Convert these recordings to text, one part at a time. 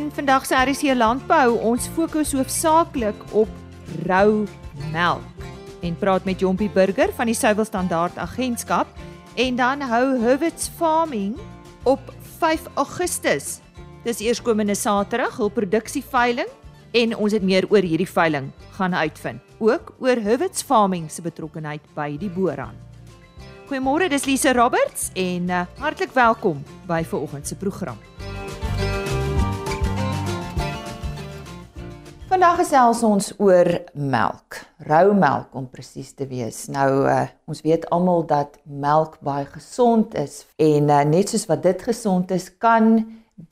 In vandag se RC Landbou, ons fokus hoofsaaklik op rou melk en praat met Jompie Burger van die Suiwel Standaard Agentskap en dan hou Hurwitz Farming op 5 Augustus. Dis eerskomende Saterdag hul produksieveiling en ons het meer oor hierdie veiling gaan uitvind. Ook oor Hurwitz Farming se betrokkeheid by die boeraan. Goeiemôre, dis Lise Roberts en uh, hartlik welkom by vanoggend se program. Vandag gesels ons oor melk, rou melk om presies te wees. Nou uh, ons weet almal dat melk baie gesond is en uh, net soos wat dit gesond is, kan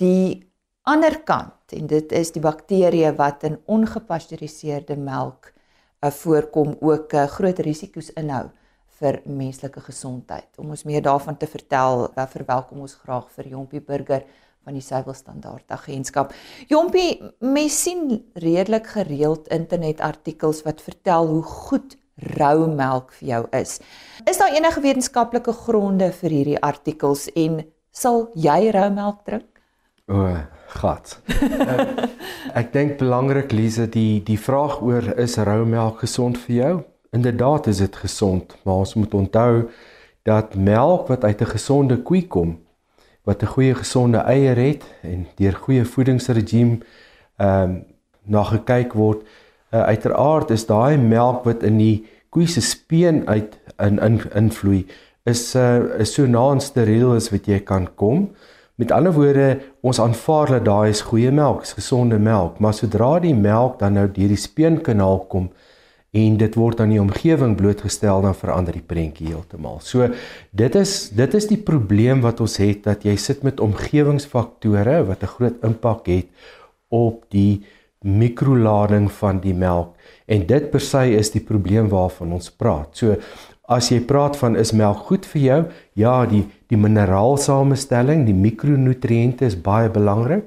die ander kant en dit is die bakterieë wat in ongepasteuriseerde melk uh, voorkom ook uh, groot risiko's inhou vir menslike gesondheid. Om ons meer daarvan te vertel, uh, verwelkom ons graag vir Jompie Burger van die Suiwel Standaard Agentskap. Jompie, mens sien redelik gereeld internetartikels wat vertel hoe goed rou melk vir jou is. Is daar enige wetenskaplike gronde vir hierdie artikels en sal jy rou melk drink? O, gat. ek ek dink belangrik Lise die die vraag oor is rou melk gesond vir jou? Inderdaad is dit gesond, maar ons moet onthou dat melk wat uit 'n gesonde koe kom, wat 'n goeie gesonde eier het en deur goeie voedingsregime ehm um, na gekyk word. Uh, uiteraard is daai melk wat in die koe se speen uit in in invloei is 'n uh, is so naans steriel as wat jy kan kom. Met ander woorde, ons aanvaar dat daai is goeie melk, is gesonde melk, maar sodra die melk dan nou deur die speenkanaal kom, en dit word aan die omgewing blootgestel dan verander die prentjie heeltemal. So dit is dit is die probleem wat ons het dat jy sit met omgewingsfaktore wat 'n groot impak het op die mikrolading van die melk en dit per se is die probleem waarvan ons praat. So as jy praat van is melk goed vir jou? Ja, die die mineraalsamestelling, die mikronutriënte is baie belangrik,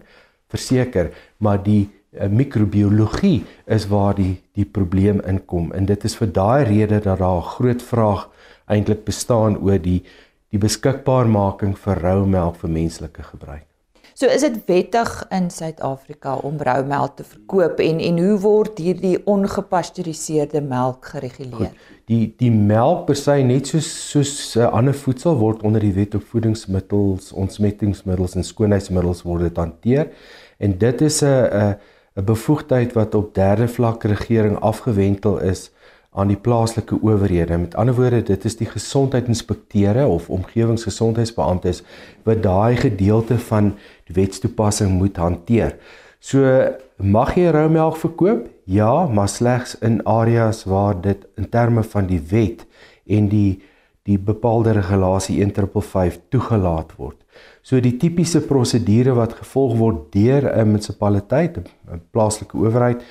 verseker, maar die mikrobiologie is waar die die probleem inkom en dit is vir daai rede dat daar 'n groot vraag eintlik bestaan oor die die beskikbaarmaking vir rou melk vir menslike gebruik. So is dit wettig in Suid-Afrika om rou melk te verkoop en en hoe word hierdie ongepasteuriseerde melk gereguleer? Goed, die die melk per se net soos soos uh, ander voedsel word onder die wet op voedingsmiddels, ontsmettingsmiddels en skoonheidsmiddels word dit hanteer en dit is 'n 'n 'n bevoegdheid wat op derde vlak regering afgewentel is aan die plaaslike owerhede. Met ander woorde, dit is die gesondheidsinspekteure of omgewingsgesondheidsbeamptes wat daai gedeelte van die wetstoepassing moet hanteer. So mag jy roumelk verkoop? Ja, maar slegs in areas waar dit in terme van die wet en die die bepaalde regulasie 1555 toegelaat word. So die tipiese prosedure wat gevolg word deur 'n munisipaliteit, 'n plaaslike owerheid,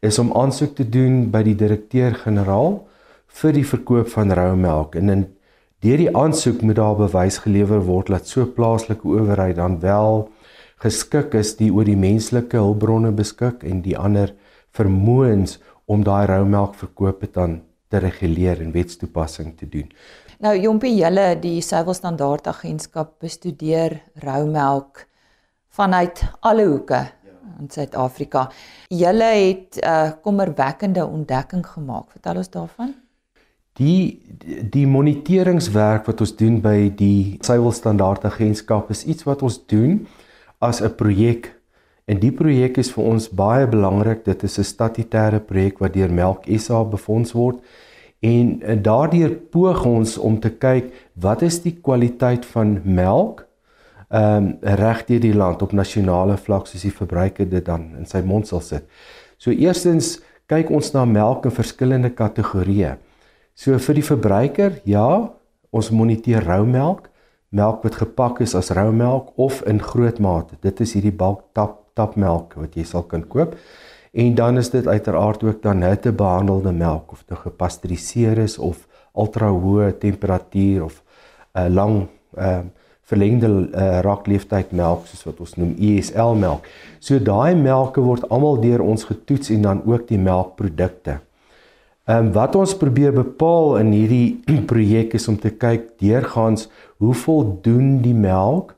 is om aansoek te doen by die direkteur-generaal vir die verkoop van rou melk en in deur die aansoek moet daar bewys gelewer word dat so plaaslike owerheid dan wel geskik is die oor die menslike hulpbronne beskik en die ander vermoëns om daai rou melk verkoop dan te reguleer en wetstoepassing te doen. Nou Jompie, julle die Suiwel Standaard Agentskap bestudeer roumelk vanuit alle hoeke in Suid-Afrika. Julle het 'n uh, kommerwekkende ontdekking gemaak. Vertel ons daarvan. Die die moniteringswerk wat ons doen by die Suiwel Standaard Agentskap is iets wat ons doen as 'n projek. En die projek is vir ons baie belangrik. Dit is 'n statutêre projek wat deur Melk SA befonds word En eh, daardeur poog ons om te kyk wat is die kwaliteit van melk ehm um, reg deur die land op nasionale vlak soos die verbruiker dit dan in sy mond sal sit. So eerstens kyk ons na melk in verskillende kategorieë. So vir die verbruiker, ja, ons moniteer rou melk, melk wat gepak is as rou melk of in groot mate. Dit is hierdie bulk tap tapmelk wat jy sal kan koop. En dan is dit uiteraard ook dan hitte behandelde melk of dit gepasteuriseer is of ultra hoë temperatuur of 'n uh, lang ehm uh, verlengde uh, rakleeftyd melk soos wat ons noem ESL melk. So daai melke word almal deur ons getoets en dan ook die melkprodukte. Ehm um, wat ons probeer bepaal in hierdie projek is om te kyk deurgaans hoe voldoen die melk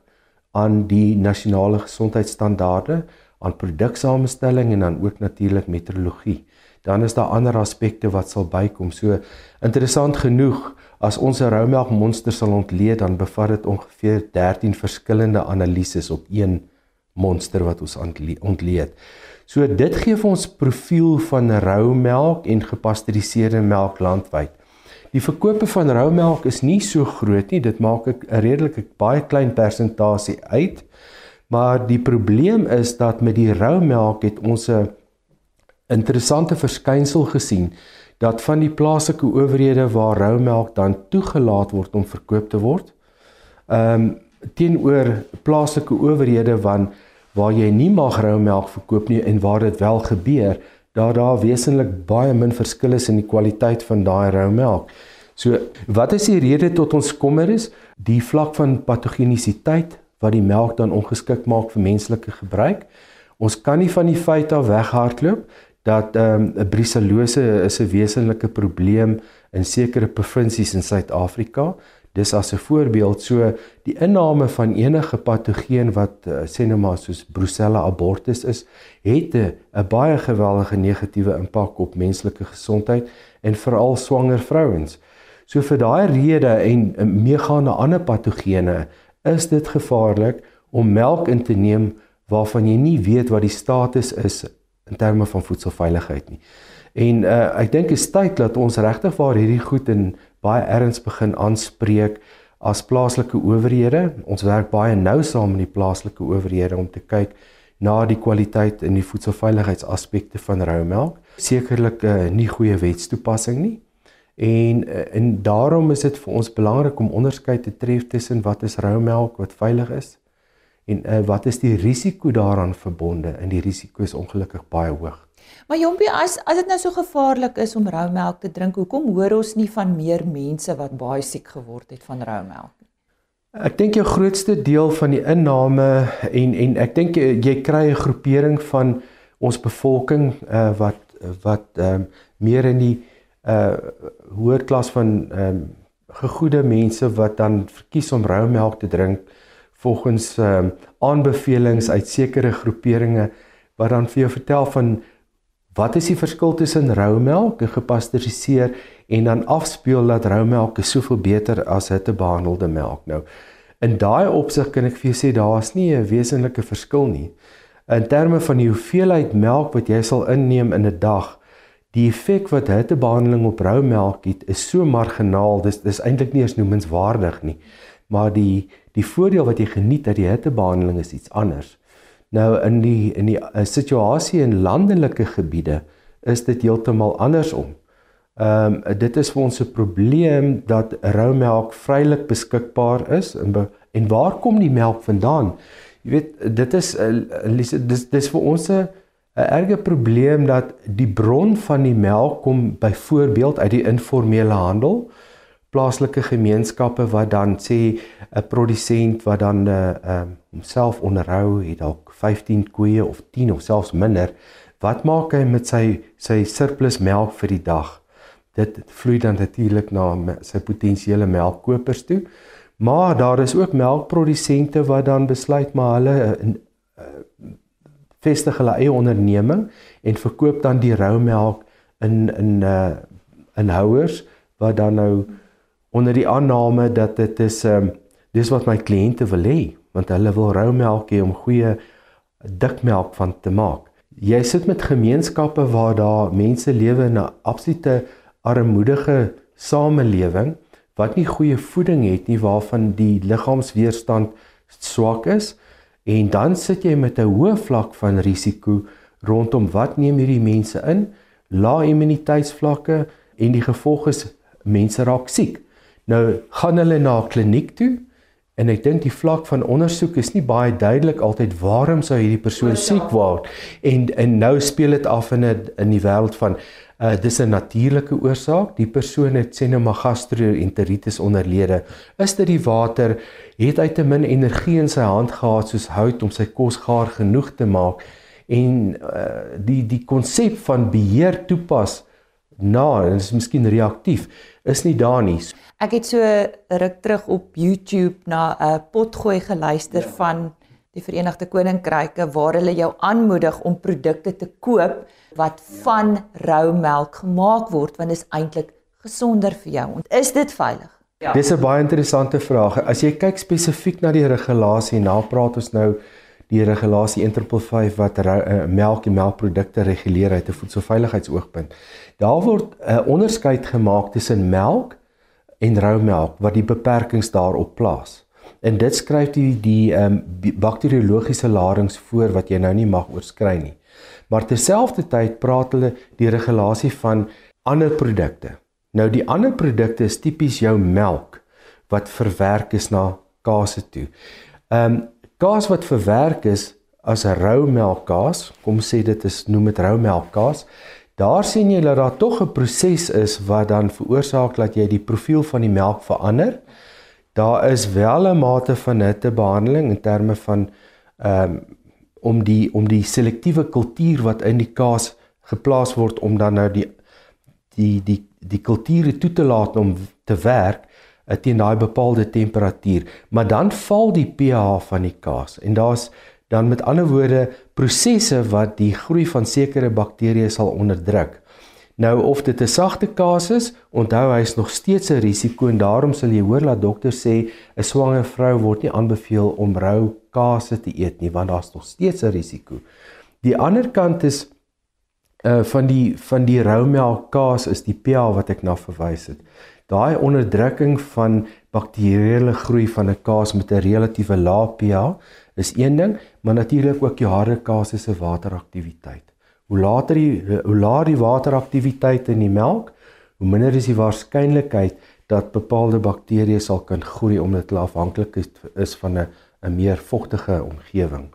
aan die nasionale gesondheidsstandaarde aan produksamenstelling en dan ook natuurlik meteorologie. Dan is daar ander aspekte wat sal bykom. So interessant genoeg, as ons 'n roumelk monster sal ontleed, dan bevat dit ongeveer 13 verskillende analises op een monster wat ons ontleed. So dit gee vir ons profiel van roumelk en gepasteuriseerde melk landwyd. Die verkope van roumelk is nie so groot nie. Dit maak 'n redelike baie klein persentasie uit. Maar die probleem is dat met die roumelk het ons 'n interessante verskynsel gesien dat van die plaaslike owerhede waar roumelk dan toegelaat word om verkoop te word, ehm um, teenoor plaaslike owerhede van waar jy nie mag roumelk verkoop nie en waar dit wel gebeur, daar daar wesentlik baie min verskil is in die kwaliteit van daai roumelk. So, wat is die rede tot ons kommer is? Die vlak van patogenisiteit wat die melk dan ongeskik maak vir menslike gebruik. Ons kan nie van die feit af weghardloop dat ehm, um, brucellose is 'n wesenlike probleem in sekere provinsies in Suid-Afrika. Dis as 'n voorbeeld so die inname van enige patogeen wat uh, sê nou maar soos Brucella abortus is, het 'n baie geweldige negatiewe impak op menslike gesondheid en veral swanger vrouens. So vir daai rede en uh, meegaande ander patogene is dit gevaarlik om melk in te neem waarvan jy nie weet wat die status is in terme van voedselveiligheid nie. En uh, ek dink is tyd dat ons regtig waar hierdie goed in baie erns begin aanspreek as plaaslike owerhede. Ons werk baie nou saam met die plaaslike owerhede om te kyk na die kwaliteit en die voedselveiligheidsaspekte van roumelk. Sekerlik 'n uh, nie goeie wetstoepassing nie. En uh, en daarom is dit vir ons belangrik om onderskeid te tref tussen wat is roumelk wat veilig is en uh, wat is die risiko daaraan verbonde en die risiko is ongelukkig baie hoog. Maar Jompie, as as dit nou so gevaarlik is om roumelk te drink, hoekom hoor ons nie van meer mense wat baie siek geword het van roumelk nie? Ek dink jou grootste deel van die inname en en ek dink jy, jy kry 'n groepering van ons bevolking uh, wat wat ehm um, meer in die uh hoër klas van ehm um, gegoede mense wat dan verkies om roumelk te drink volgens ehm um, aanbevelings uit sekere groeperinge wat dan vir jou vertel van Wat is die verskil tussen roumelk en gepasteuriseer en dan afspeel dat roumelk is soveel beter as hittebehandelde melk? Nou, in daai opsig kan ek vir jou sê daar's nie 'n wesenlike verskil nie. In terme van die hoeveelheid melk wat jy sal inneem in 'n dag, die effek wat hittebehandeling op roumelk het, is so marginaal. Dis dis eintlik nie eens noemenswaardig nie. Maar die die voordeel wat jy geniet uit die hittebehandeling is iets anders. Nou in die in die uh, situasie in landelike gebiede is dit heeltemal andersom. Ehm um, dit is vir ons 'n probleem dat roumelk vrylik beskikbaar is en be, en waar kom die melk vandaan? Jy weet dit is uh, dis dis vir ons 'n 'n erge probleem dat die bron van die melk kom byvoorbeeld uit die informele handel. Plaaslike gemeenskappe wat dan sê 'n produsent wat dan 'n uh, um, homself onderhou het dalk 15 koeie of 10 of selfs minder wat maak hy met sy sy surplus melk vir die dag? Dit vloei dan natuurlik na sy potensiële melkkopers toe. Maar daar is ook melkprodusente wat dan besluit maar hulle uh, vestig hulle eie onderneming en verkoop dan die rou melk in in uh, in houers wat dan nou onder die aanname dat dit is um, dis wat my kliënte wil hê want hulle wil rou melk hê om goeie dik melk van te maak. Jy sit met gemeenskappe waar daar mense lewe in 'n absolute armoedige samelewing wat nie goeie voeding het nie waarvan die liggaamsweerstand swak is en dan sit jy met 'n hoë vlak van risiko rondom wat neem hierdie mense in lae immuniteitsvlakke en die gevolg is mense raak siek. Nou gaan hulle na 'n kliniek toe en ek dink die vlak van ondersoek is nie baie duidelik altyd waarom sou hierdie persoon siek word. En en nou speel dit af in 'n in die wêreld van uh dis 'n natuurlike oorsaak. Die persoon het sê nou maar gastroenteritis onderlede. Is dit die water? Het hy te min energie in sy hand gehad soos hout om sy kos gaar genoeg te maak? En uh die die konsep van beheer toepas na en dit is miskien reaktief is nie daar nie Ek het so ruk terug op YouTube na 'n potgooi geluister ja. van die Verenigde Koninkryke waar hulle jou aanmoedig om produkte te koop wat van rou melk gemaak word want dit is eintlik gesonder vir jou. Is dit veilig? Ja. Dis 'n baie interessante vraag. As jy kyk spesifiek na die regulasie, nou praat ons nou die regulasie Interpol 5 wat uh, melk en melkprodukte reguleer uit 'n voedselveiligheidsoogpunt. Daar word 'n uh, onderskeid gemaak tussen melk en rou melk wat die beperkings daarop plaas. En dit skryf die die ehm um, bakteriologiese ladings voor wat jy nou nie mag oorskry nie. Maar terselfdertyd praat hulle die regulasie van ander produkte. Nou die ander produkte is tipies jou melk wat verwerk is na kaas toe. Ehm um, kaas wat verwerk is as rou melkkaas, kom sê dit is noem dit rou melkkaas. Daar sien jy dat daar tog 'n proses is wat dan veroorsaak dat jy die profiel van die melk verander. Daar is wel 'n mate van hittebehandeling in terme van ehm um, om die om die selektiewe kultuur wat in die kaas geplaas word om dan nou die die die die kulture toe te laat om te werk eh, teen daai bepaalde temperatuur, maar dan val die pH van die kaas en daar's dan met ander woorde prosesse wat die groei van sekere bakterieë sal onderdruk. Nou of dit 'n sagte kaas is, onthou hy is nog steeds 'n risiko en daarom sal jy hoor dat dokters sê 'n swanger vrou word nie aanbeveel om rou kaas te eet nie want daar's nog steeds 'n risiko. Die ander kant is uh van die van die rou melk kaas is die pH wat ek na verwys het. Daai onderdrukking van bakterieële groei van 'n kaas met 'n relatiewe lae pH is een ding, maar natuurlik ook die harde kaas se wateraktiwiteit. Hoe later die hoe laer die wateraktiwiteit in die melk, hoe minder is die waarskynlikheid dat bepaalde bakterieë sal kan groei omdat hulle afhanklik is van 'n 'n meer vogtige omgewing.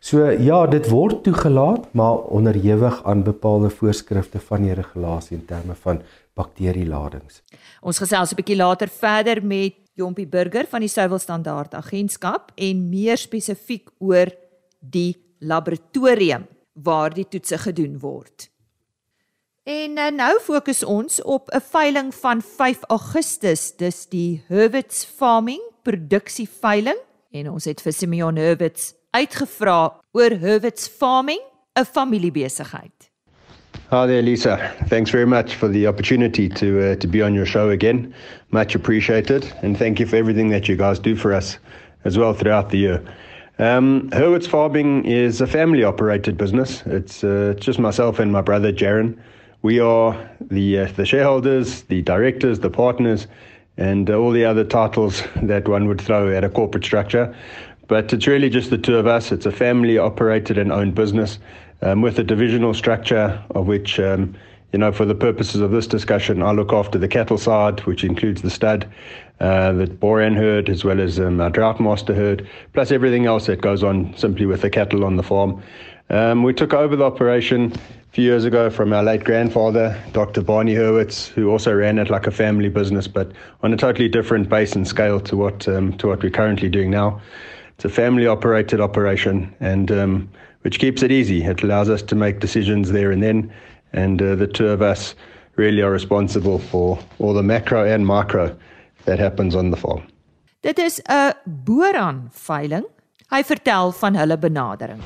So ja, dit word toegelaat, maar onderhewig aan bepaalde voorskrifte van die regulasie in terme van bakterieladings. Ons gesels 'n bietjie later verder met Jompie Burger van die Suiwel Standaard Agentskap en meer spesifiek oor die laboratorium waar die toetse gedoen word. En eh, nou fokus ons op 'n veiling van 5 Augustus, dis die Herwitz Farming produksie veiling en ons het vir Simeon Herwitz uitgevra oor Herwitz Farming, 'n familiebesigheid. Hi there Lisa. Thanks very much for the opportunity to uh, to be on your show again. Much appreciated and thank you for everything that you guys do for us as well throughout the year. Um, Hurwitz Farming is a family operated business. It's uh, just myself and my brother Jaron. We are the uh, the shareholders, the directors, the partners, and all the other titles that one would throw at a corporate structure. But it's really just the two of us. It's a family operated and owned business um, with a divisional structure of which. Um, you know, for the purposes of this discussion, I look after the cattle side, which includes the stud, uh, the Boran herd, as well as um, our drought master herd, plus everything else that goes on simply with the cattle on the farm. Um, we took over the operation a few years ago from our late grandfather, Dr. Barney Hurwitz, who also ran it like a family business, but on a totally different base and scale to what um, to what we're currently doing now. It's a family-operated operation, and um, which keeps it easy. It allows us to make decisions there and then, and uh, the two of us really are responsible for all the macro and micro that happens on the farm. Dit is 'n boran veiling. Hy vertel van hulle benadering.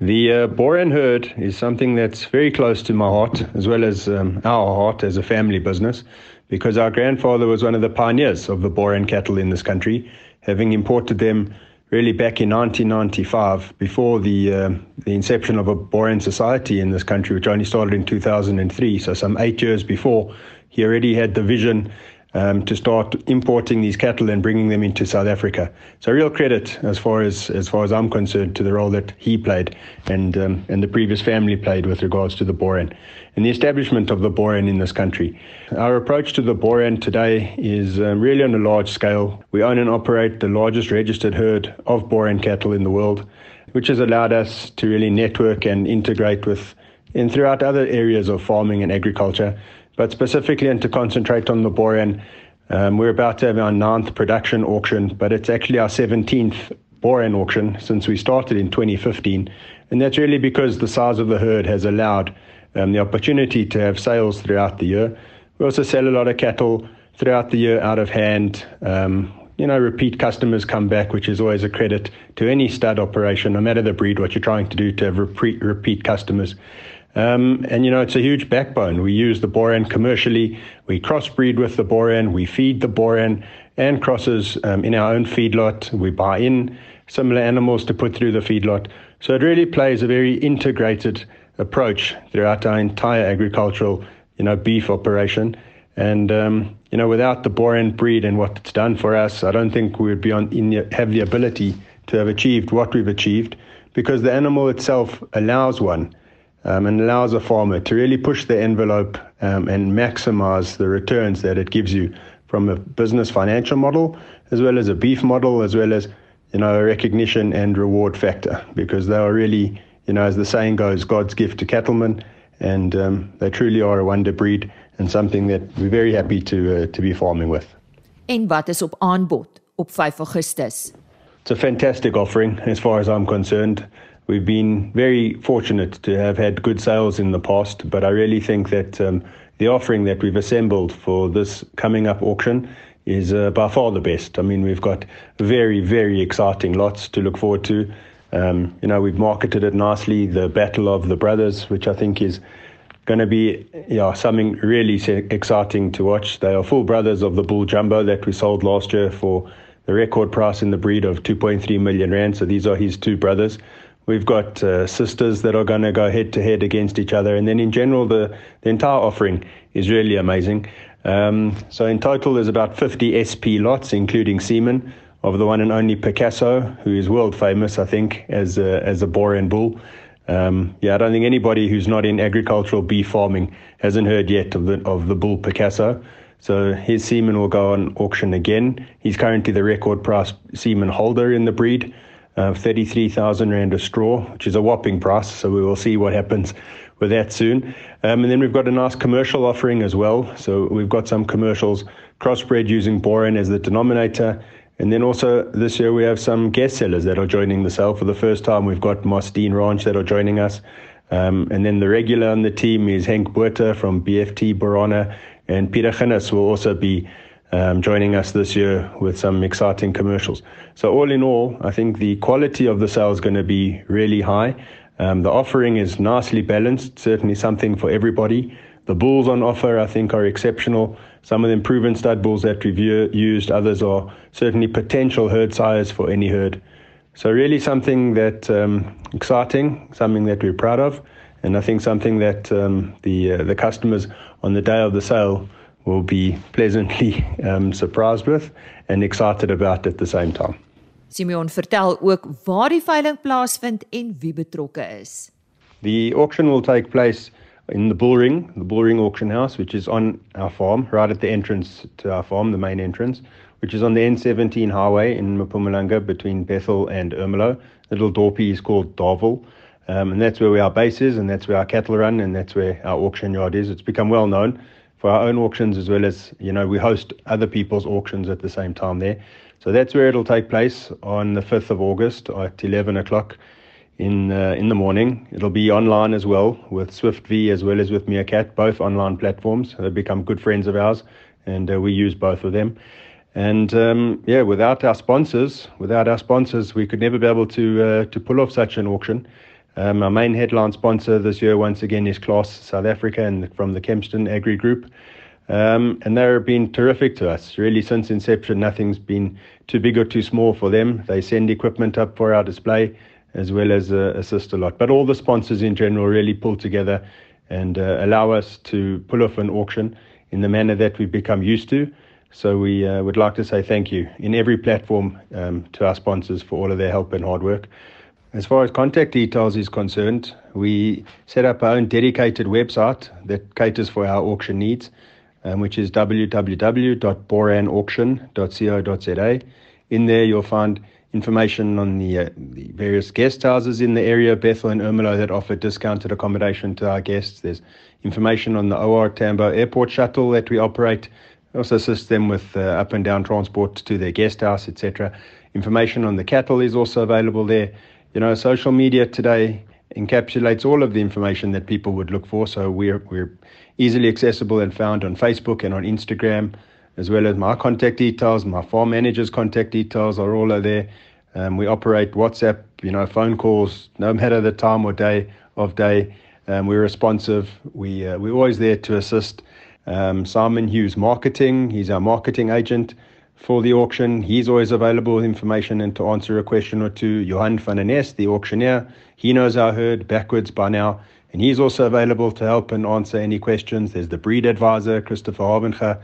The uh, Boran herd is something that's very close to my heart, as well as um, our heart as a family business, because our grandfather was one of the pioneers of the Boran cattle in this country, having imported them really back in 1995, before the uh, the inception of a Boran society in this country, which only started in 2003. So some eight years before, he already had the vision um, to start importing these cattle and bringing them into South Africa. So real credit as far as as far as I'm concerned to the role that he played and um, and the previous family played with regards to the Boran and the establishment of the Boran in this country. Our approach to the Boran today is um, really on a large scale. We own and operate the largest registered herd of Boran cattle in the world, which has allowed us to really network and integrate with and throughout other areas of farming and agriculture but specifically and to concentrate on the Borean, um, we're about to have our ninth production auction, but it's actually our 17th Borean auction since we started in 2015. And that's really because the size of the herd has allowed um, the opportunity to have sales throughout the year. We also sell a lot of cattle throughout the year out of hand. Um, you know, repeat customers come back, which is always a credit to any stud operation, no matter the breed, what you're trying to do to have repeat, repeat customers. Um, and you know, it's a huge backbone. We use the Boran commercially. We crossbreed with the Boran. We feed the Boran and crosses um, in our own feedlot. We buy in similar animals to put through the feedlot. So it really plays a very integrated approach throughout our entire agricultural, you know, beef operation. And um, you know, without the Boran breed and what it's done for us, I don't think we would be on in the, have the ability to have achieved what we've achieved, because the animal itself allows one um, and allows a farmer to really push the envelope um, and maximize the returns that it gives you from a business financial model, as well as a beef model, as well as you know a recognition and reward factor, because they are really, you know, as the saying goes, God's gift to cattlemen, and um, they truly are a wonder breed and something that we're very happy to uh, to be farming with. En wat is op aanbod op 5 Augustus? It's a fantastic offering as far as I'm concerned. We've been very fortunate to have had good sales in the past, but I really think that um, the offering that we've assembled for this coming up auction is uh, by far the best. I mean, we've got very, very exciting lots to look forward to. Um, you know, we've marketed it nicely, the Battle of the Brothers, which I think is going to be yeah, something really exciting to watch. They are full brothers of the Bull Jumbo that we sold last year for the record price in the breed of 2.3 million rand. So these are his two brothers. We've got uh, sisters that are going to go head to head against each other. And then in general, the, the entire offering is really amazing. Um, so in total, there's about 50 SP lots, including semen of the one and only Picasso, who is world famous, I think, as a, as a Boran bull. Um, yeah, I don't think anybody who's not in agricultural beef farming hasn't heard yet of the of the bull Picasso. So his semen will go on auction again. He's currently the record price semen holder in the breed uh, 33,000 Rand a straw, which is a whopping price. So we will see what happens with that soon. Um, and then we've got a nice commercial offering as well. So we've got some commercials crossbred using boron as the denominator. And then also this year we have some guest sellers that are joining the sale for the first time. We've got Mostine Ranch that are joining us. Um, and then the regular on the team is Henk Buerter from BFT Borana. And Peter Ginnis will also be um, joining us this year with some exciting commercials. So, all in all, I think the quality of the sale is going to be really high. Um, the offering is nicely balanced, certainly something for everybody. The bulls on offer, I think, are exceptional. Some of them proven stud bulls that we've used, others are certainly potential herd sires for any herd. So, really, something that um, exciting, something that we're proud of, and I think something that um, the uh, the customers on the day of the sale will be pleasantly um, surprised with and excited about at the same time. Simeon vertel ook waar die veiling plaasvind en wie betrokke is. The auction will take place in the Bullring, the Bullring auction house which is on our farm right at the entrance to our farm, the main entrance, which is on the N17 highway in Mpumalanga between Bethel and Ermelo. The little dorpy is called Darvel. Um, and that's where our base is and that's where our cattle run and that's where our auction yard is. It's become well known for our own auctions as well as you know we host other people's auctions at the same time there. So that's where it'll take place on the 5th of August at 11 o'clock in uh, in the morning. It'll be online as well with Swift V as well as with Meerkat, both online platforms. They've become good friends of ours, and uh, we use both of them. And um, yeah, without our sponsors, without our sponsors, we could never be able to uh, to pull off such an auction. Um, our main headline sponsor this year, once again, is Claas South Africa and from the Kempston Agri Group. Um, and they've been terrific to us. Really, since inception, nothing's been too big or too small for them. They send equipment up for our display as well as uh, assist a lot. But all the sponsors in general really pull together and uh, allow us to pull off an auction in the manner that we've become used to. So we uh, would like to say thank you in every platform um, to our sponsors for all of their help and hard work. As far as contact details is concerned, we set up our own dedicated website that caters for our auction needs, um, which is www.boranauction.co.za. In there, you'll find information on the, uh, the various guest houses in the area, Bethel and Ermelo, that offer discounted accommodation to our guests. There's information on the OR Tambo airport shuttle that we operate. We also assist them with uh, up and down transport to their guest house, etc. Information on the cattle is also available there you know, social media today encapsulates all of the information that people would look for. So we're we're easily accessible and found on Facebook and on Instagram, as well as my contact details, my farm manager's contact details are all there. Um, we operate WhatsApp, you know, phone calls, no matter the time or day of day. Um, we're responsive. We uh, we're always there to assist. Um, Simon Hughes Marketing, he's our marketing agent for the auction. He's always available with information and to answer a question or two. Johan van Ness, the auctioneer, he knows our herd backwards by now, and he's also available to help and answer any questions. There's the breed advisor, Christopher Harbinger,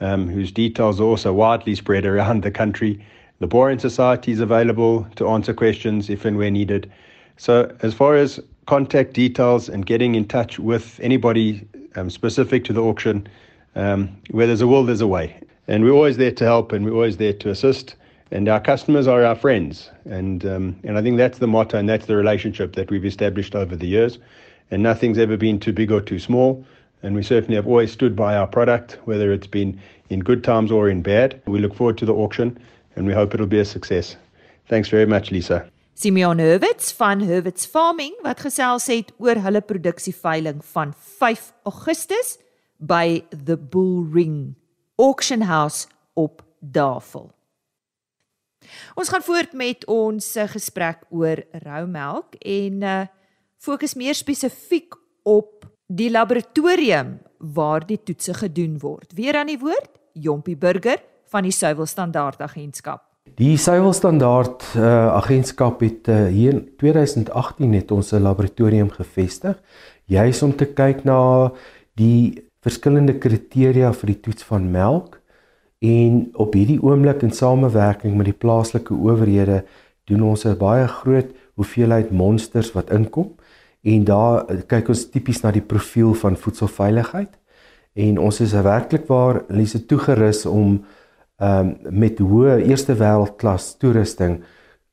um, whose details are also widely spread around the country. The Boring Society is available to answer questions if and where needed. So, as far as contact details and getting in touch with anybody um, specific to the auction, um, where there's a will, there's a way. And we're always there to help and we're always there to assist. And our customers are our friends. And, um, and I think that's the motto and that's the relationship that we've established over the years. And nothing's ever been too big or too small. And we certainly have always stood by our product, whether it's been in good times or in bad. We look forward to the auction and we hope it'll be a success. Thanks very much, Lisa. Simeon Hurwitz van Hurwitz Farming wat gesels het oor hulle produksieveiling van 5 Augustus by The Bull Ring Auction House op Davel. Ons gaan voort met ons eh, gesprek oor roumelk en uh fokus meer spesifiek op die laboratorium waar die toetse gedoen word. Weer aan die woord, Jompie Burger van die Suiwel Standaard Agentskap. Die Suiwel Standaard uh, Agentskap het uh, hier in 2018 net ons 'n laboratorium gevestig, juis om te kyk na die verskillende kriteria vir die toets van melk en op hierdie oomblik in samewerking met die plaaslike owerhede doen ons 'n baie groot hoeveelheid monsters wat inkom en daar kyk ons tipies na die profiel van voedselveiligheid en ons is werklik waar lise toegerus om ehm um, met hoë eerste wêreldklas toerusting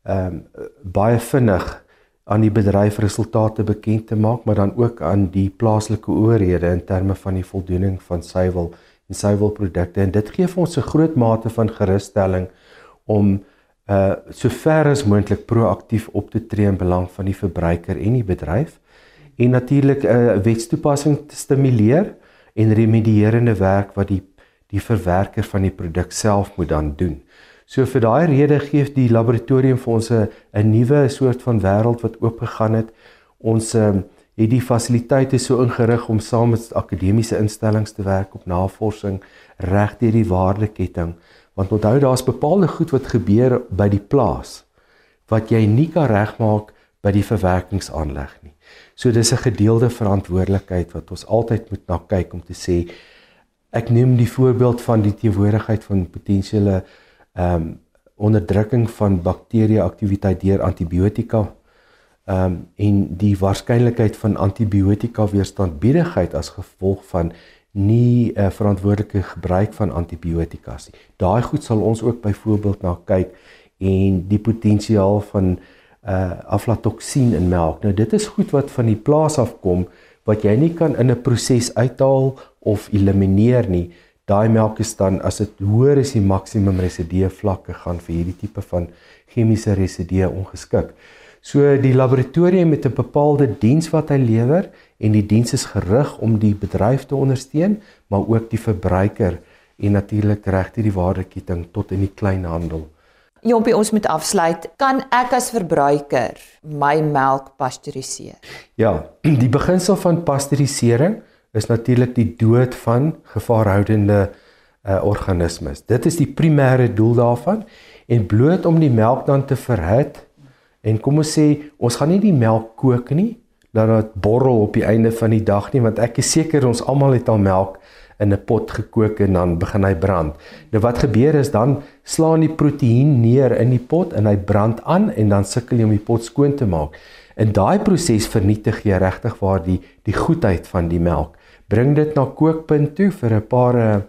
ehm um, baie vinnig aan die bedryf resultate bekend te maak, maar dan ook aan die plaaslike owerhede in terme van die voldoening van suiwel en suiwelprodukte. En dit gee vir ons 'n groot mate van gerusstelling om uh sover as moontlik proaktief op te tree in belang van die verbruiker en die bedryf en natuurlik 'n uh, wetstoepassing te stimuleer en remedierende werk wat die die verwerker van die produk self moet dan doen. So vir daai rede gee die laboratorium vir ons 'n nuwe soort van wêreld wat oop gegaan het. Ons um, het die fasiliteite so ingerig om saam met akademiese instellings te werk op navorsing reg deur die waardeketting. Want onthou daar's bepaalde goed wat gebeur by die plaas wat jy nie kan regmaak by die verwerkingsaanleg nie. So dis 'n gedeelde verantwoordelikheid wat ons altyd moet na kyk om te sê ek neem die voorbeeld van die teenwoordigheid van potensiële ehm um, onderdrukking van bakterie aktiwiteit deur antibiotika ehm um, en die waarskynlikheid van antibiotika weerstandbiedigheid as gevolg van nie uh, verantwoordelike gebruik van antibiotikas nie. Daai goed sal ons ook byvoorbeeld na kyk en die potensiaal van uh aflatoksien in melk. Nou dit is goed wat van die plaas af kom wat jy nie kan in 'n proses uithaal of elimineer nie daai melk is dan as dit hoër as die maksimum residue vlakke gaan vir hierdie tipe van chemiese residue ongeskik. So die laboratorium het 'n bepaalde diens wat hy lewer en die diens is gerig om die bedryf te ondersteun, maar ook die verbruiker en natuurlik regtig die waardeketting tot in die kleinhandel. Jompie, ons moet afsluit. Kan ek as verbruiker my melk pasteuriseer? Ja, die beginsel van pasteurisering is natuurlik die dood van gevaarhoudende uh, organismes. Dit is die primêre doel daarvan en bloot om die melk dan te verhit en kom ons sê ons gaan nie die melk kook nie dat dit borrel op die einde van die dag nie want ek is seker ons almal het al melk in 'n pot gekook en dan begin hy brand. Nou wat gebeur is dan slaan die proteïen neer in die pot en hy brand aan en dan sukkel jy om die pot skoon te maak. In daai proses vernietig jy regtig waar die die goedheid van die melk bring dit na kookpunt toe vir 'n paar eh,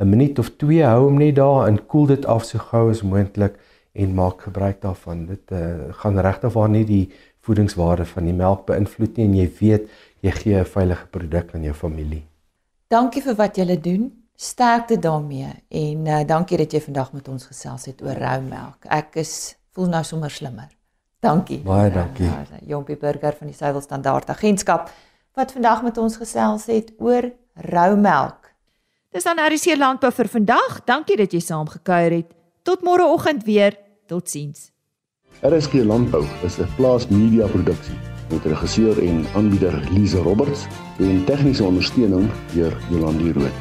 'n minuut of 2 hou hom net daar en koel dit af so gou as moontlik en maak gebruik daarvan. Dit uh, gaan regtig waar nie die voedingswaarde van die melk beïnvloed nie en jy weet jy gee 'n veilige produk aan jou familie. Dankie vir wat julle doen. Sterkte daarmee en uh, dankie dat jy vandag met ons gesels het oor rou melk. Ek is voel nou sommer slimmer. Dankie. Baie dankie. Jompie Burger van die Suiwel Standaard Agentskap wat vandag met ons gesels het oor rou melk. Dis dan RC Landbou vir vandag. Dankie dat jy saamgekuier het. Tot môreoggend weer. Totsiens. RSG Landbou is 'n plaas media produksie met regisseur en aanbieder Lize Roberts en tegniese ondersteuning deur Jolande Rooi.